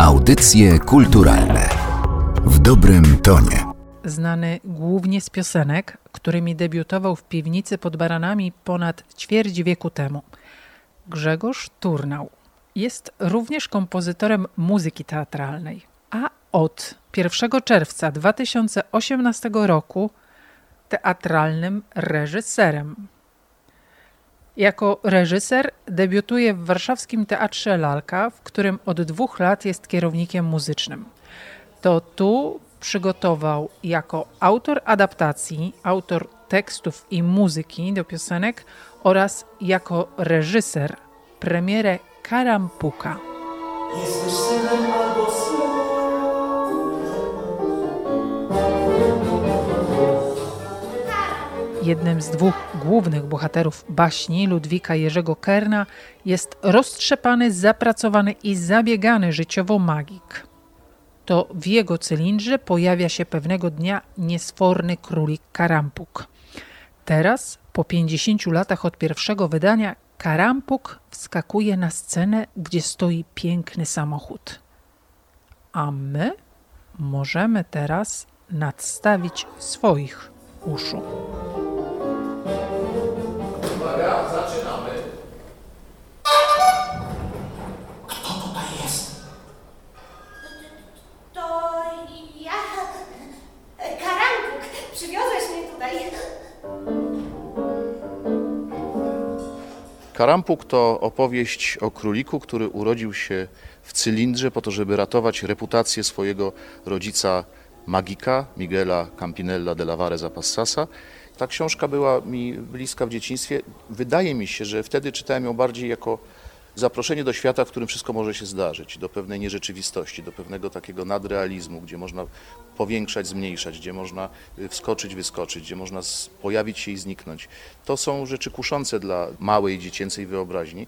Audycje kulturalne w dobrym tonie. Znany głównie z piosenek, którymi debiutował w piwnicy pod Baranami ponad ćwierć wieku temu. Grzegorz Turnał jest również kompozytorem muzyki teatralnej, a od 1 czerwca 2018 roku teatralnym reżyserem. Jako reżyser debiutuje w warszawskim Teatrze Lalka, w którym od dwóch lat jest kierownikiem muzycznym. To tu przygotował jako autor adaptacji, autor tekstów i muzyki do piosenek oraz jako reżyser premierę Karampuka. Jesteś synem Jednym z dwóch głównych bohaterów baśni Ludwika Jerzego Kerna jest roztrzepany, zapracowany i zabiegany życiowo magik. To w jego cylindrze pojawia się pewnego dnia niesforny królik Karampuk. Teraz, po 50 latach od pierwszego wydania, Karampuk wskakuje na scenę, gdzie stoi piękny samochód. A my możemy teraz nadstawić swoich uszu. Karampuk to opowieść o króliku, który urodził się w cylindrze po to, żeby ratować reputację swojego rodzica magika, Miguela Campinella de la Vareza Passasa. Ta książka była mi bliska w dzieciństwie. Wydaje mi się, że wtedy czytałem ją bardziej jako zaproszenie do świata, w którym wszystko może się zdarzyć, do pewnej nierzeczywistości, do pewnego takiego nadrealizmu, gdzie można powiększać, zmniejszać, gdzie można y, wskoczyć, wyskoczyć, gdzie można pojawić się i zniknąć. To są rzeczy kuszące dla małej dziecięcej wyobraźni.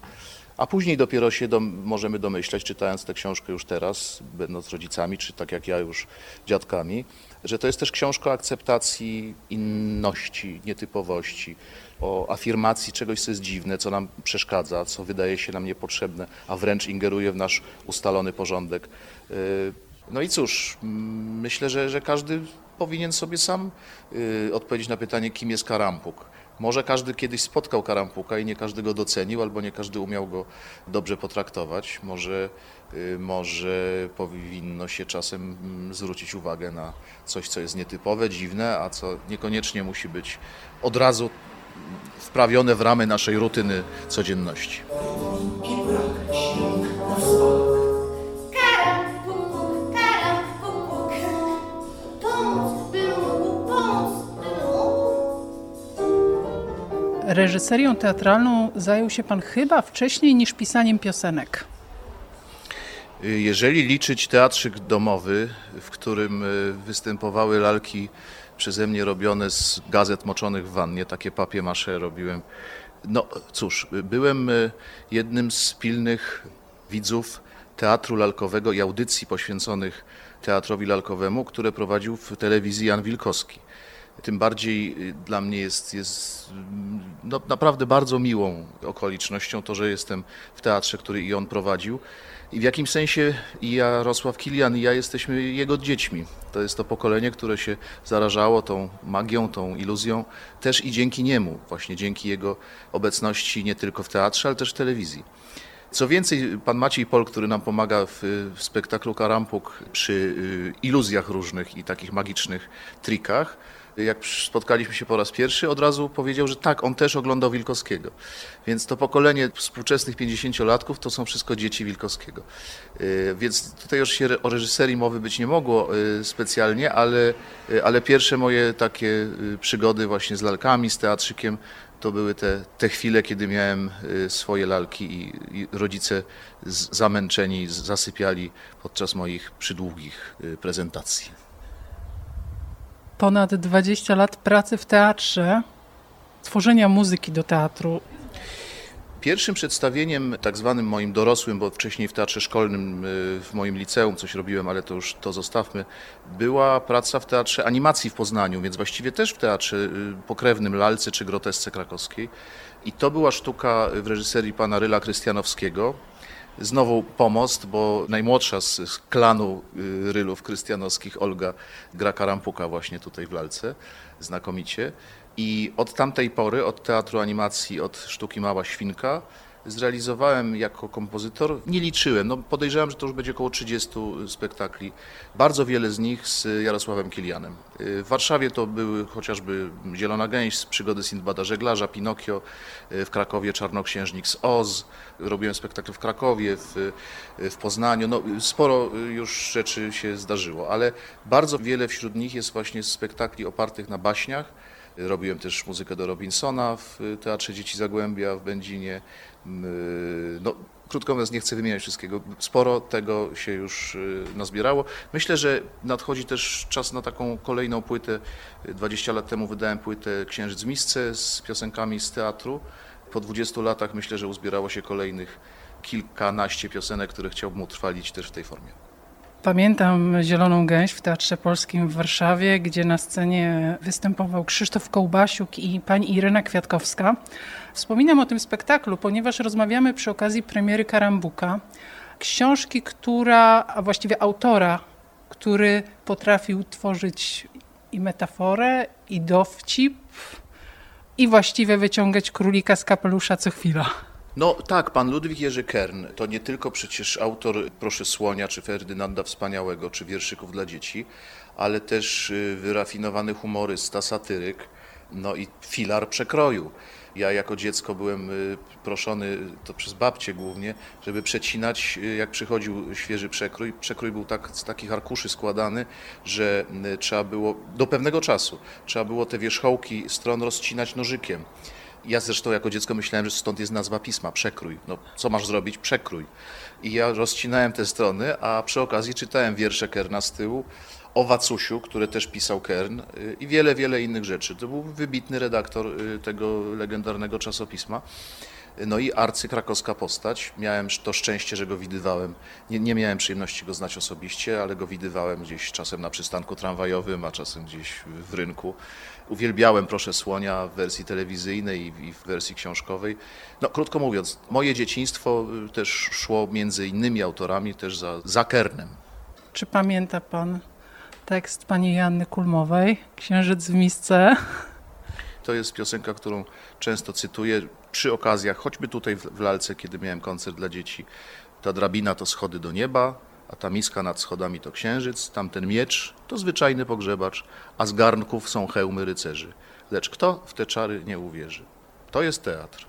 A później dopiero się dom, możemy domyślać, czytając tę książkę już teraz, będąc rodzicami, czy tak jak ja już dziadkami, że to jest też książka akceptacji inności, nietypowości, o afirmacji czegoś, co jest dziwne, co nam przeszkadza, co wydaje się nam niepotrzebne, a wręcz ingeruje w nasz ustalony porządek. Y, no i cóż, myślę, że, że każdy powinien sobie sam y, odpowiedzieć na pytanie, kim jest Karampuk. Może każdy kiedyś spotkał Karampuka i nie każdy go docenił, albo nie każdy umiał go dobrze potraktować. Może, y, może powinno się czasem mm, zwrócić uwagę na coś, co jest nietypowe, dziwne, a co niekoniecznie musi być od razu wprawione w ramy naszej rutyny codzienności. Reżyserią teatralną zajął się pan chyba wcześniej niż pisaniem piosenek. Jeżeli liczyć teatrzyk domowy, w którym y, występowały lalki przeze mnie robione z gazet moczonych w wannie, takie papie masze robiłem. No cóż, byłem y, jednym z pilnych widzów teatru lalkowego i audycji poświęconych teatrowi lalkowemu, które prowadził w telewizji Jan Wilkowski. Tym bardziej y, dla mnie jest, jest no, naprawdę bardzo miłą okolicznością to, że jestem w teatrze, który i on prowadził. I w jakimś sensie i Jarosław Kilian i ja jesteśmy jego dziećmi. To jest to pokolenie, które się zarażało tą magią, tą iluzją, też i dzięki niemu, właśnie dzięki jego obecności nie tylko w teatrze, ale też w telewizji. Co więcej, pan Maciej Pol, który nam pomaga w, w spektaklu Karampuk przy y, iluzjach różnych i takich magicznych trikach, jak spotkaliśmy się po raz pierwszy, od razu powiedział, że tak, on też oglądał Wilkowskiego. Więc to pokolenie współczesnych 50-latków to są wszystko dzieci Wilkowskiego. Y, więc tutaj już się o reżyserii mowy być nie mogło y, specjalnie, ale, y, ale pierwsze moje takie przygody właśnie z lalkami, z teatrzykiem, to były te, te chwile, kiedy miałem swoje lalki i, rodzice zamęczeni zasypiali podczas moich przydługich prezentacji ponad 20 lat pracy w teatrze, tworzenia muzyki do teatru. Pierwszym przedstawieniem, tak zwanym moim dorosłym, bo wcześniej w teatrze szkolnym y, w moim liceum coś robiłem, ale to już to zostawmy, była praca w teatrze animacji w Poznaniu, więc właściwie też w teatrze y, pokrewnym Lalce czy Grotesce Krakowskiej. I to była sztuka w reżyserii pana Ryla Krystianowskiego, Znowu pomost, bo najmłodsza z, z klanu y, rylów krystianowskich, Olga, gra karampuka właśnie tutaj w lalce, znakomicie. I od tamtej pory, od teatru animacji, od sztuki Mała Świnka, zrealizowałem jako kompozytor, nie liczyłem, no podejrzewam, że to już będzie około 30 spektakli. Bardzo wiele z nich z Jarosławem Kilianem. W Warszawie to były chociażby Zielona Gęś, Przygody Sindbada Żeglarza, Pinokio, y, w Krakowie Czarnoksiężnik z Oz, robiłem spektakl w Krakowie, w, w Poznaniu, no sporo już rzeczy się zdarzyło, ale bardzo wiele wśród nich jest właśnie spektakli opartych na baśniach, Robiłem też muzykę do Robinsona w Teatrze Dzieci Zagłębia w Będzinie. No, krótko mówiąc, nie chcę wymieniać wszystkiego. Sporo tego się już y, nazbierało. Myślę, że nadchodzi też czas na taką kolejną płytę. 20 lat temu wydałem płytę Księżyc misce z piosenkami z teatru. Po 20 latach myślę, że uzbierało się kolejnych kilkanaście piosenek, które chciałbym utrwalić też w tej formie. Pamiętam Zieloną Gęś w Teatrze Polskim w Warszawie, gdzie na scenie występował Krzysztof Kołbasiuk i pani Irena Kwiatkowska. Wspominam o tym spektaklu, ponieważ rozmawiamy przy okazji premiery Karambuka, książki, która, a właściwie autora, który potrafił tworzyć i metaforę, i dowcip, i właściwie wyciągać królika z kapelusza co chwila. No tak, pan Ludwik Jerzy Kern to nie tylko przecież autor Proszę Słonia, czy Ferdynanda Wspaniałego, czy wierszyków dla dzieci, ale też y, wyrafinowany humorysta, satyryk, no i filar przekroju. Ja jako dziecko byłem y, proszony, to przez babcię głównie, żeby przecinać, y, jak przychodził świeży przekrój. Przekrój był tak, z takich arkuszy składany, że trzeba było, do pewnego czasu, trzeba było te wierzchołki stron rozcinać nożykiem. Ja zresztą jako dziecko myślałem, że stąd jest nazwa pisma, przekrój. No, co masz zrobić? Przekrój. I ja rozcinałem te strony, a przy okazji czytałem wiersze Kerna z tyłu, o Wacusiu, które też pisał Kern y, i wiele, wiele innych rzeczy. To był wybitny redaktor y, tego legendarnego czasopisma. No i arcykrakowska postać. Miałem to szczęście, że go widywałem. Nie, nie miałem przyjemności go znać osobiście, ale go widywałem gdzieś czasem na przystanku tramwajowym, a czasem gdzieś w rynku. Uwielbiałem Proszę Słonia w wersji telewizyjnej i- w wersji książkowej. No, krótko mówiąc, moje dzieciństwo y, też szło między innymi autorami też za, za Kernem. Czy pamięta pan tekst pani Janny Kulmowej, Księżyc w misce? To jest piosenka, którą często cytuję przy okazjach, choćby tutaj w lalce, kiedy miałem koncert dla dzieci. Ta drabina to schody do nieba, a ta miska nad schodami to księżyc, tamten miecz to zwyczajny pogrzebacz, a z garnków są hełmy rycerzy. Lecz kto w te czary nie uwierzy? To jest teatr.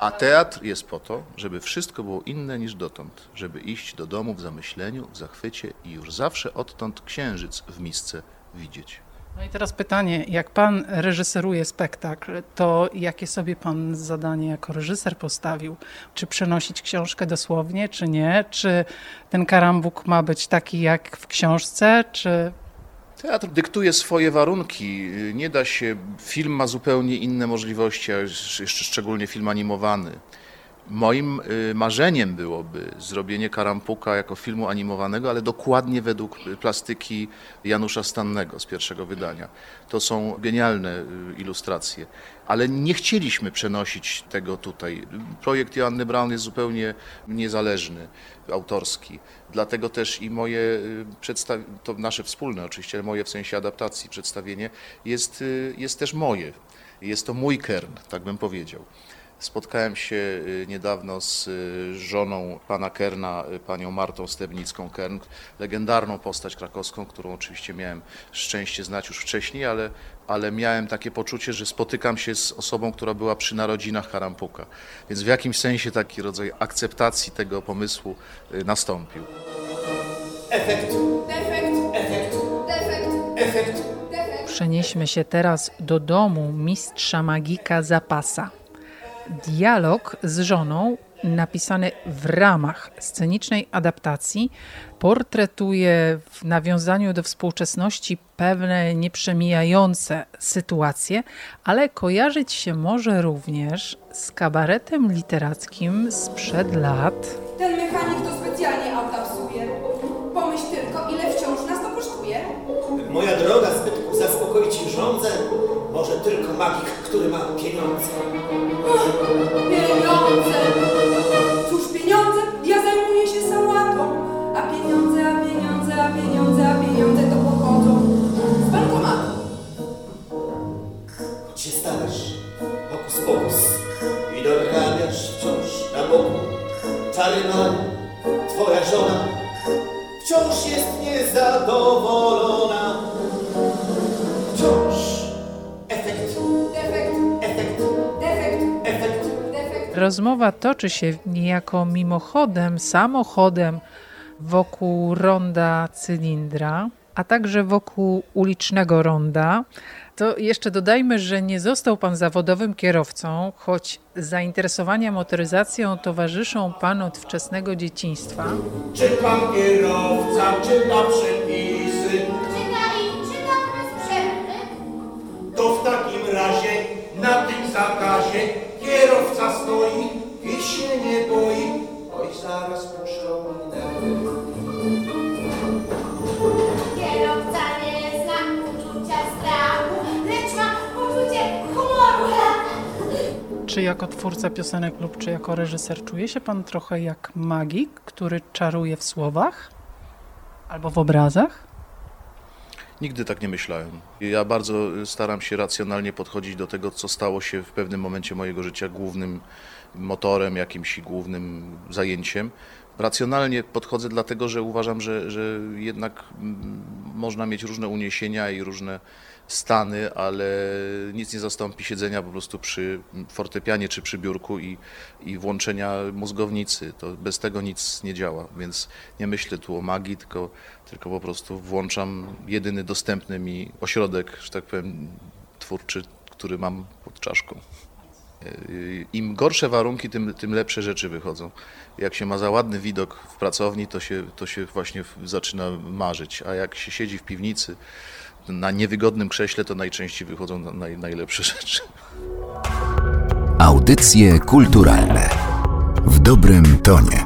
A teatr jest po to, żeby wszystko było inne niż dotąd, żeby iść do domu w zamyśleniu, w zachwycie i już zawsze odtąd księżyc w misce widzieć. No i teraz pytanie, jak pan reżyseruje spektakl, to jakie sobie pan zadanie jako reżyser postawił? Czy przenosić książkę dosłownie, czy nie? Czy ten karambuk ma być taki jak w książce, czy Teatr dyktuje swoje warunki. Nie da się, film ma zupełnie inne możliwości, a jeszcze szczególnie film animowany. Moim y, marzeniem byłoby zrobienie Karampuka jako filmu animowanego, ale dokładnie według plastyki Janusza Stannego z pierwszego wydania. To są genialne y, ilustracje, ale nie chcieliśmy przenosić tego tutaj. Projekt Joanny Brown jest zupełnie niezależny, autorski. Dlatego też i moje y, przedstawienie, to nasze wspólne oczywiście, moje w sensie adaptacji przedstawienie jest, jest też moje. Jest to mój kern, tak bym powiedział. Spotkałem się y, niedawno z y, żoną pana Kerna, y, panią Martą Stebnicką-Kern, legendarną postać krakowską, którą oczywiście miałem szczęście znać już wcześniej, ale, ale miałem takie poczucie, że spotykam się z osobą, która była przy narodzinach Karampuka. Więc w jakimś sensie taki rodzaj akceptacji tego pomysłu nastąpił. Efekt, Defekt, efekt, defekt, efekt. Przenieśmy się teraz do domu mistrza magika Zapasa. Dialog z żoną, napisany w ramach scenicznej adaptacji, portretuje w nawiązaniu do współczesności pewne nieprzemijające sytuacje, ale kojarzyć się może również z kabaretem literackim sprzed lat. Ten mechanik to specjalnie auta psuje. Pomyśl tylko, ile wciąż nas to kosztuje. Moja droga, zbytku zaspokoić żądzę może tylko magik, który ma pieniądze. Pieniądze! Rozmowa toczy się niejako mimochodem, samochodem wokół ronda cylindra, a także wokół ulicznego ronda. To jeszcze dodajmy, że nie został pan zawodowym kierowcą, choć zainteresowania motoryzacją towarzyszą panu od wczesnego dzieciństwa. Czy pan kierowca czyta przepisy? Stoi i się nie boi. Oj, zaraz puszczą mi nerwy. Kierowca nie zna uczucia strachu, lecz ma poczucie humoru. Czy jako twórca piosenek lub czy jako reżyser czuje się pan trochę jak magik, który czaruje w słowach albo w obrazach? Nigdy tak nie myślałem. Ja bardzo staram się racjonalnie podchodzić do tego, co stało się w pewnym momencie mojego życia głównym motorem, jakimś głównym zajęciem. Racjonalnie podchodzę dlatego, że uważam, że, że jednak mm, można mieć różne uniesienia i różne stany, ale nic nie zastąpi siedzenia po prostu przy fortepianie czy przy biurku i, i włączenia mózgownicy. To bez tego nic nie działa, więc nie myślę tu o magii, tylko, tylko po prostu włączam jedyny dostępny mi ośrodek, że tak powiem, twórczy, który mam pod czaszką. Yy, Im gorsze warunki, tym, tym lepsze rzeczy wychodzą. Jak się ma za ładny widok w pracowni, to się, to się właśnie zaczyna marzyć, a jak się siedzi w piwnicy na niewygodnym krześle, to najczęściej wychodzą na- naj, najlepsze rzeczy. Audycje kulturalne w dobrym tonie.